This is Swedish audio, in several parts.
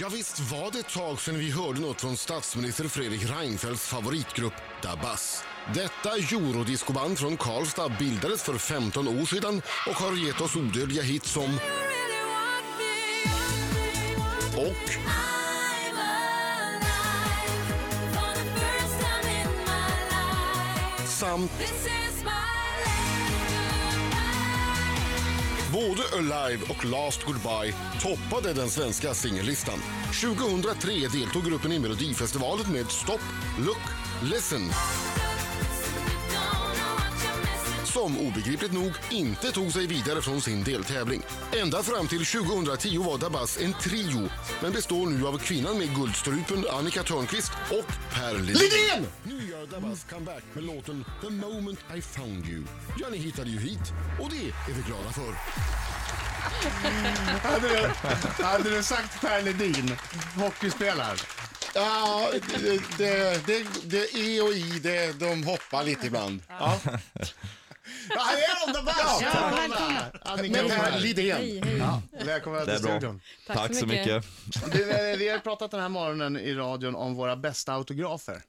Ja, visst var det ett tag sedan vi hörde något från statsminister Fredrik Reinfeldts favoritgrupp Dabas. Detta eurodiscoband från Karlstad bildades för 15 år sedan och har gett oss odödliga hits som och samt Både Alive och Last Goodbye toppade den svenska singellistan. 2003 deltog gruppen i Melodifestivalen med Stop, Look, Listen som obegripligt nog inte tog sig vidare från sin deltävling. Ända fram till 2010 var Dabas en trio, men består nu av kvinnan med guldstrupen Annika Törnqvist och Per Lidén. Lidén! Nu gör Dabas comeback med låten The moment I found you. Ja, ni hittade ju hit och det är vi glada för. Hade du, hade du sagt Per Ledin, hockeyspelare? Ja, det, det, det, det E och I, det, de hoppar lite ibland. Ja. Här är de, de Ja, ja, välkomna. Annika Med Per. Lidén. Ja, är till bra. studion. Tack, så mycket. Du, eh, vi har pratat den här morgonen i radion om våra bästa autografer.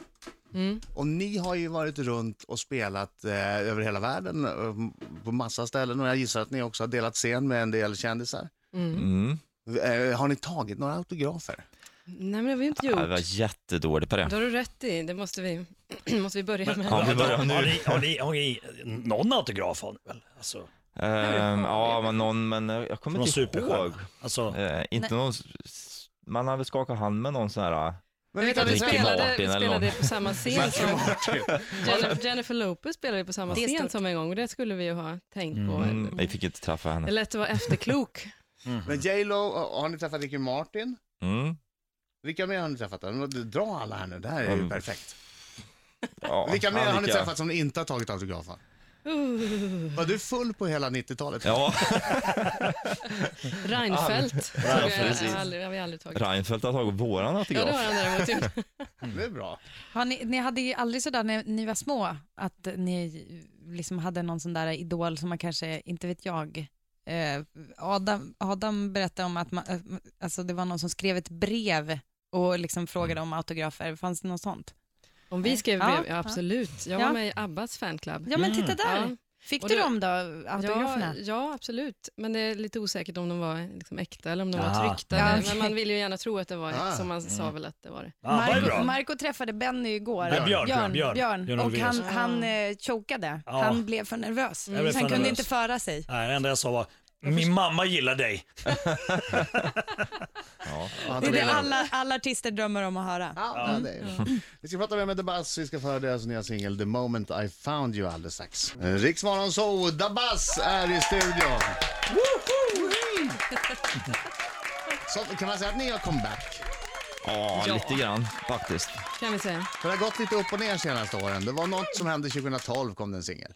Och ni har ju varit runt och spelat eh, över hela världen eh, på massa ställen och jag gissar att ni också har delat scen med en del kändisar. Mm. Eh, har ni tagit några autografer? Nej men det har vi inte Ja, jag gjort. var jättedålig på det. Det har du rätt i, det måste vi, måste vi börja med. Ja, vi börjar Har ni, har, ni, har ni någon autograf har ni väl? Alltså, Ehm, ja, men någon, men eh, jag kommer någon inte ihåg. Alltså, Eh, inte någon, s- man har väl skakat hand med någon sån här, Men Jag vet att vi spelade, vi spelade någon. på samma scen som Jennifer, Jennifer Lopez spelade vi på samma Det scen stort. som en gång och det skulle vi ju ha tänkt på. mm, vi fick inte träffa Det är henne. lätt att vara efterklok. Men J Lo, har ni träffat Ricky Martin? Mm. Vilka mer har ni träffat? Dra alla här nu, det här är ju Mm. perfekt. Ja, Vilka mer har ni Annika. träffat som ni inte har tagit autograf av? Uh, Var du full på hela 90-talet? Ja, Reinfeldt har vi aldrig, har vi aldrig tagit. Reinfeldt har tagit våran Ja, det autograf. har han däremot gjort. Det är bra. Har ni, ni hade ju aldrig sådär när ni var små, att ni liksom hade någon sån där idol som man kanske, inte vet jag, eh, Adam, Adam berättade om att man, eh, alltså det var någon som skrev ett brev och liksom frågade om autografer. Fanns det något sånt? Om vi skrev Ja, brev, ja absolut. Jag Ja. var med i Abbas fanclub. Ja men titta där. Ja. Fick du det- dem då, Ja, autograferna? ja, absolut. Men det är lite osäkert om de var liksom äkta eller om de var Ah. tryckta. Ja, Men okej. man vill ju gärna tro att det var Ah. som man sa väl att det var det. ja, är Marco. Marco träffade Benny igår. Ja, Björn, Björn, Björn, Björn. Björn och han, han eh, chokade. Ja. Han blev för nervös. Så han för kunde nervös. inte föra sig. Nej, det enda jag sa var, min mamma gillar dig. Ja. Det är det alla, alla artister drömmer om att höra. Ja, det är det. Vi ska prata mer med Buzz. Vi ska få höra deras nya singel The Moment I Found You alldeles strax. Eh, Riksmorgon The Buzz är i studion. Så kan man säga att ni har comeback? ja, lite grann faktiskt. Kan vi säga. För det har gått lite upp och ner senaste åren. Det var något som hände 2012 kom det en singel.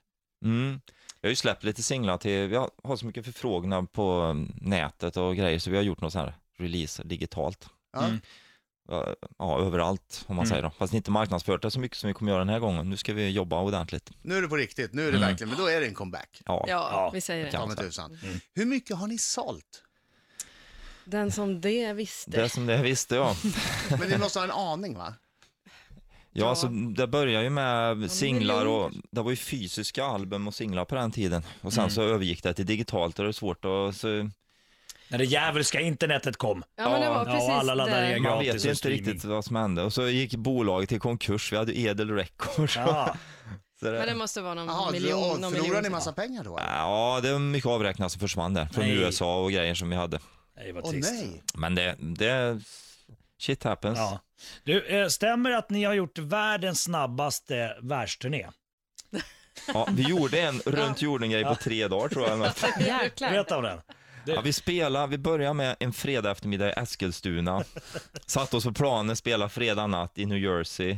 Mm. Jag har ju släppt lite singlar till, vi har, så mycket förfrågningar på um, nätet och grejer så vi har gjort något sån här release digitalt. Ja. Mm. Ja, Ja, överallt om man Mm. säger då. Fast inte marknadsfört det så mycket som vi kommer göra den här gången. Nu ska vi jobba ordentligt. Nu är det på riktigt, nu är det Mm. verkligen, men då är det en comeback. Ja. Ja, Ja. vi säger det. Ta tusan. Mm. Hur mycket har ni sålt? Den som det visste. Det är som det visste jag. Men ni måste ha en aning va? Ja, Ja. alltså det började ju med singlar och det var ju fysiska album och singlar på den tiden. Och sen Mm. så övergick det till digitalt och det är svårt att, så, När det djävulska internetet kom. Ja, men det var Ja, precis och alla laddar det. ner. man vet ju inte riktigt vad som hände. Och så gick bolaget till konkurs, vi hade Edel Records. Ja. Så det, Men det måste vara någon Jaha, miljon. någon förlorar miljon. ni massa pengar då? Ja, det var mycket avräknat som försvann där från Nej. USA och grejer som vi hade. Nej, vad Åh trist. nej. Men det, det shit happens. Ja. Du, eh, stämmer att ni har gjort världens snabbaste världsturné? Ja, vi gjorde en runt jorden-grej på tre dagar tror jag. Jäklar. Berätta om den. Ja, vi spelade, vi började med en fredag eftermiddag i Eskilstuna. Satt oss på planen, spelade fredag natt i New Jersey.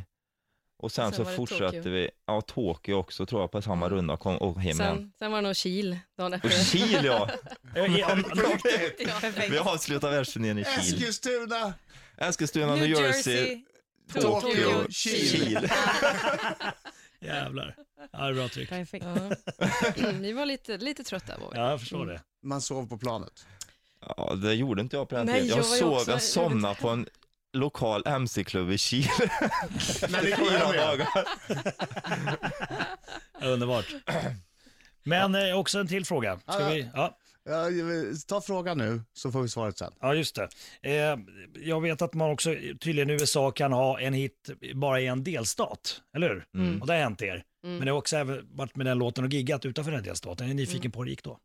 Och sen, Sen så fortsatte Tokyo. vi, ja Tokyo också tror jag på samma runda kom, och hem igen. Sen, sen var det nog Kil dagen Och efter. Kil ja, vi avslutade världsturnén i Kil. Eskilstuna, Eskilstuna, New, New Jersey, Jersey. Tokyo, Tokyo, Kil. Jävlar. Ja, det är bra tryck. Perfekt. Ja. Vi var lite, lite trötta var vi. Ja, jag förstår det. Man sov på planet. Ja, det gjorde inte jag på den Nej, tiden. Jag, jag också- jag somnade på en lokal MC-klubb i Chile När ni i kom fyra dagar. Underbart. Men eh, också en till fråga. Ska Ja, ja. vi? Ja. Ja, ta frågan nu så får vi svaret sen. Ja, just det. Eh, jag vet att man också, tydligen i USA kan ha en hit bara i en delstat, eller hur? Mm. Och det har hänt er. Men det har också även varit med den låten och giggat utanför den delstaten. Jag är nyfiken på hur det gick då.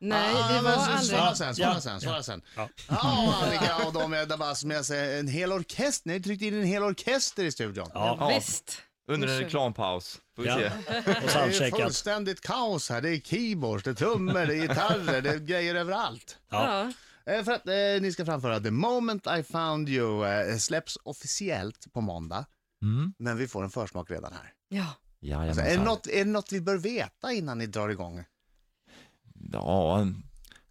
Nej, Ah, vi men var så- aldrig... Svara sen, svara Ja. sen, svara sen. Ja. Ja, Annika och de är med sig en hel orkester. Ni har tryckt in en hel orkester i studion. Ja, Ja. Visst. Under en reklampaus. Får vi se. Det är fullständigt kaos här. Det är keyboards, det är trummor, det är gitarrer, det är grejer överallt. Ja. Eh, För att eh, ni ska framföra The Moment I Found You eh, släpps officiellt på måndag, Mm. men vi får en försmak redan här. Ja. Alltså, är, det något, är det något vi bör veta innan ni drar igång? Ja,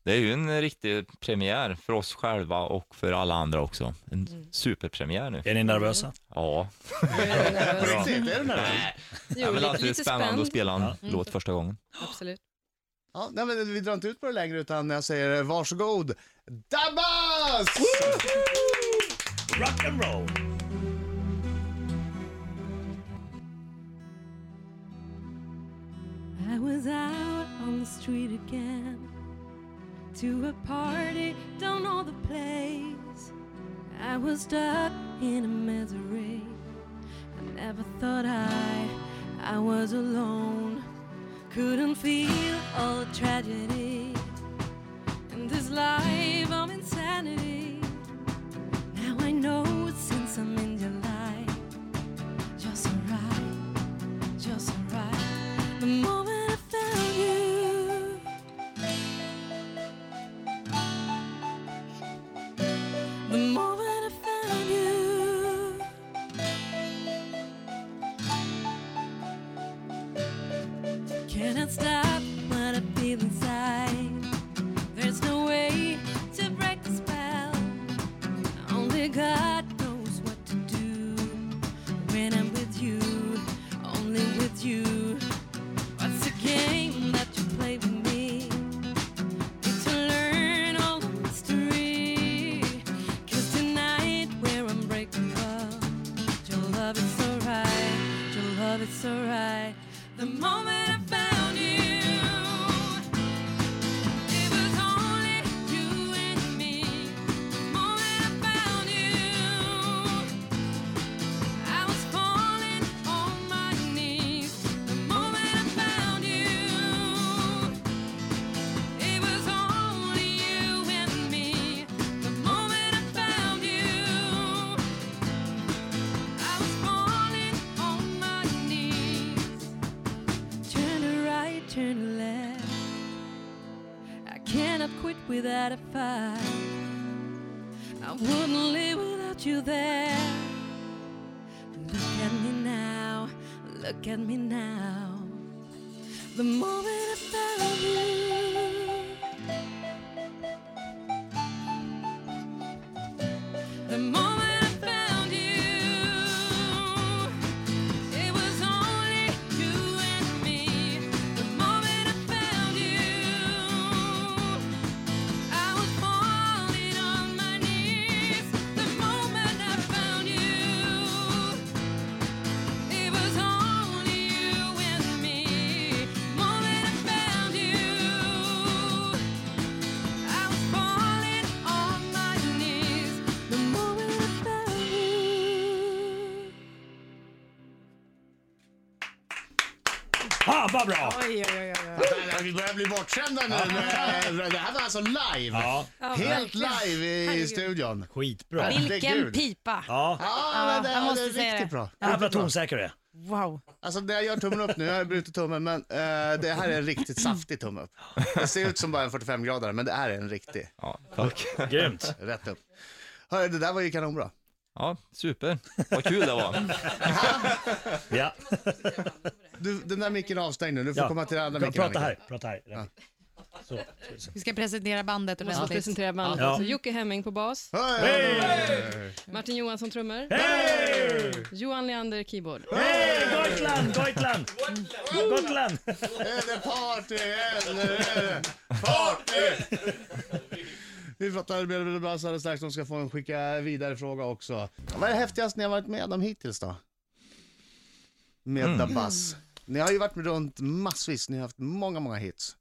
det är ju en riktig premiär för oss själva och för alla andra också. En superpremiär nu. Är ni nervösa? Ja, nervös? det Jo, är väl lite, alltid lite spännande spänd. att spela en Ja. låt första gången. Absolut. Ja, nej, men vi drar inte ut på det längre utan jag säger varsågod, Dabbas! Rock and roll! I was out the street again to a party, don't know the place. I was stuck in a misery. I never thought I I was alone. Couldn't feel all the tragedy in this life of insanity. Now I know since I'm stop I quit without a fight. I wouldn't live without you there. Look at me now, look at me now. The moment I found you, Ah, vad bra! Oj, oj, oj, oj. Vi börjar bli bortskämda nu. Det här var alltså live. Ja, Helt live i Herregud. studion. skitbra. Vil- Vilken pipa. Ja, Ja, men det, jag måste det är säga riktigt det. bra. jävla Riktigt bra. tonsäker du är. Wow. Alltså det jag gör tummen upp nu, jag har brutit tummen, men eh, det här är en riktigt saftig tumme upp. Det ser ut som bara en 45-gradare, men det är en riktig. Ja, tack. Grymt. Rätt upp. Hörru, det där var ju kanonbra. Ja, super. Vad kul det var. Ja. Du, den där micken är avstängd nu, du får Ja. komma till den andra micken. Prata här. Prata här. Så. Vi ska presentera bandet Jag måste ordentligt. presentera bandet Ja. också. Jocke Hemming på bas, Hej! Martin Johansson trummor, Hej! Johan Leander keyboard. Hej! Gotland! Gotland! Gotland! Är det party eller är det party? Vi pratar med Bill Brass alldeles strax, de ska få en skicka vidare fråga också. Vad är det häftigaste ni har varit med om hittills då? Med Mm. The Buzz. Ni har ju varit med runt massvis, ni har haft många, många hits.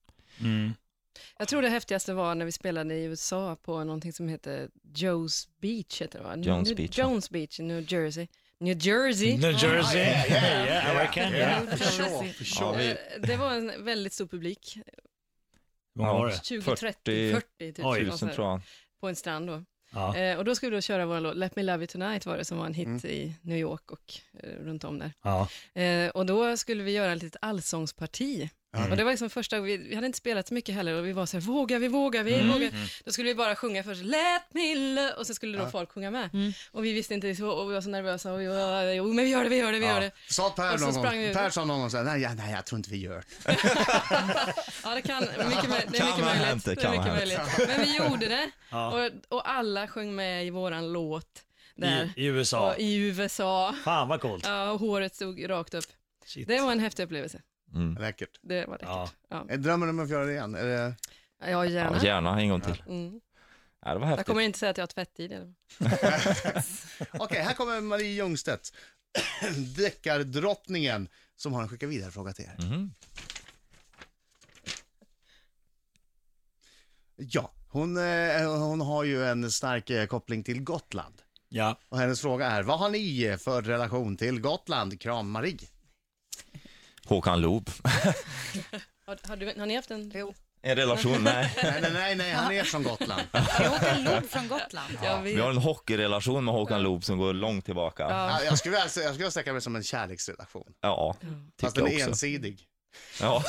Jag tror det häftigaste var när vi spelade i USA på någonting som heter Joe's Beach, heter det va? Jones New- Beach. Jones Beach i New Jersey. New Jersey. New Jersey. Yeah, American. Yeah. New Jersey. Ja, vi, Eh, Det var en väldigt stor publik, Hur många var det? 20, 30, 40 40 typ. Oj. tusen tror jag. På en strand då. Ja. Eh, och då skulle vi då köra vår låt Let Me Love You Tonight var det som var en hit Mm. i New York och eh, runt om där. Ja. Eh, och då skulle vi göra ett litet allsångsparti. Ja. Och det var liksom första, vi, vi hade inte spelat så mycket heller och vi var så här, vågar vi, vågar vi, Mm. vågar. Då skulle vi bara sjunga först, Let me love, och så skulle då Ja. folk sjunga med. Mm. Och vi visste inte, och vi var så nervösa, och vi var, jo men vi gör det, vi gör det, vi gör det. Sa Per någon gång. Per sa någon gång så här, nej, ja, nej jag tror inte vi gör det. Ja, det kan, mycket, det är mycket möjligt. hänt, det Det är mycket möjligt. Men vi gjorde det, Ja. och, och alla sjöng med i våran låt där. I, I USA. Och I USA. Fan vad coolt. Ja, och håret stod rakt upp. Shit. Det var en häftig upplevelse. Mm. Läckert. Det var läckert. Ja. Ja, Är drömmen om att göra det igen? Är det... ja Ja, gärna. gärna en gång till. Mm. Ja, det var Jag kommer inte säga att jag har tvättid. eller? Okej, här kommer Marie Ljungstedt, deckardrottningen, som har en skicka vidare fråga till er. Mhm. Ja, hon, eh, hon har ju en stark eh, koppling till Gotland. Ja. Och hennes fråga är, vad har ni för relation till Gotland? Kram Marie. Håkan Loob. Har, har, du, har ni haft en? Jo. En relation? Nej. Nej, nej, nej, nej han är från Gotland. Åker lod från Gotland. Vet. Vi har en hockeyrelation med Håkan Loob som går långt tillbaka. Ja, Ja. Ja, Jag skulle vilja jag skulle sträcka mig som en kärleksrelation. Fast tycker den jag är också. ensidig. Ja.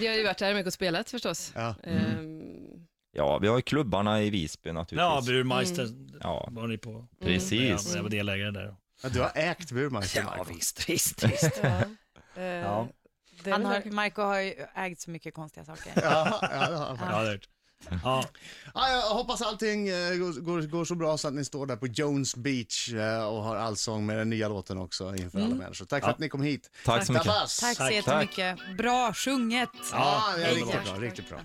Vi har ju varit där mycket och spelat förstås. Ja. Ehm, ja, vi har ju klubbarna i Visby Ja, naturligtvis. Burmeister Ja, var ni på. precis. Ja, jag var delägare där. Ja, Du har ägt Burmeister, Ja, visst, visst, visst. Ja. Eh, Ja. det Han har, Marco har ju ägt så mycket konstiga saker. Ja, ja, det har han. Ja, har hört. Ja, Ja, jag hoppas allting eh, går, går, går så bra så att ni står där på Jones Beach eh, och har allsång med den nya låten också inför alla människor. Tack för Ja. att ni kom hit. Tack så mycket. Tack så jättemycket. Bra sjunget. Ja, det är Hej riktigt bra, riktigt bra.